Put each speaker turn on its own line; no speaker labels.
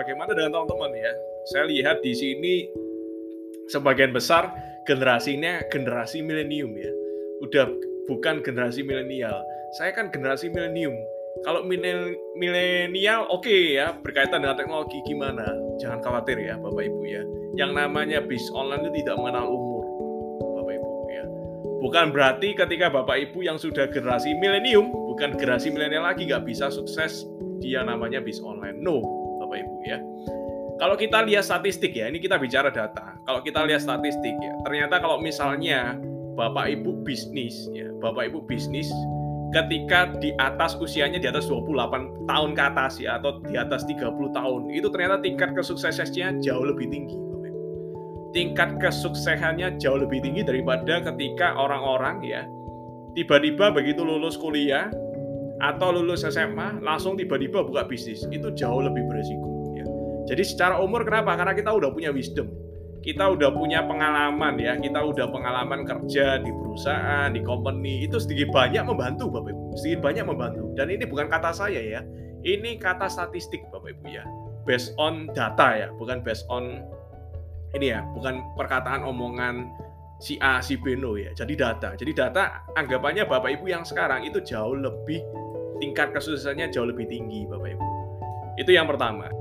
bagaimana dengan teman-teman ya? Saya lihat di sini sebagian besar generasinya generasi milenium ya. Udah bukan generasi milenial. Saya kan generasi milenium. Kalau milenial oke okay ya, berkaitan dengan teknologi gimana? Jangan khawatir ya Bapak Ibu ya. Yang namanya bis online itu tidak mengenal umur. Bapak Ibu ya. Bukan berarti ketika Bapak Ibu yang sudah generasi milenium, bukan generasi milenial lagi nggak bisa sukses dia namanya bis online. No, Bapak Ibu ya. Kalau kita lihat statistik ya, ini kita bicara data. Kalau kita lihat statistik ya, ternyata kalau misalnya Bapak Ibu bisnis ya, Bapak Ibu bisnis ketika di atas usianya di atas 28 tahun ke atas ya atau di atas 30 tahun, itu ternyata tingkat kesuksesannya jauh lebih tinggi. Tingkat kesuksesannya jauh lebih tinggi daripada ketika orang-orang ya tiba-tiba begitu lulus kuliah atau lulus SMA langsung tiba-tiba buka bisnis itu jauh lebih beresiko ya. Jadi secara umur kenapa? Karena kita udah punya wisdom. Kita udah punya pengalaman ya, kita udah pengalaman kerja di perusahaan, di company, itu sedikit banyak membantu Bapak Ibu. Sedikit banyak membantu. Dan ini bukan kata saya ya. Ini kata statistik Bapak Ibu ya. Based on data ya, bukan based on ini ya, bukan perkataan omongan si A, si B, no ya. Jadi data. Jadi data anggapannya Bapak Ibu yang sekarang itu jauh lebih tingkat kesusahannya jauh lebih tinggi Bapak Ibu. Itu yang pertama.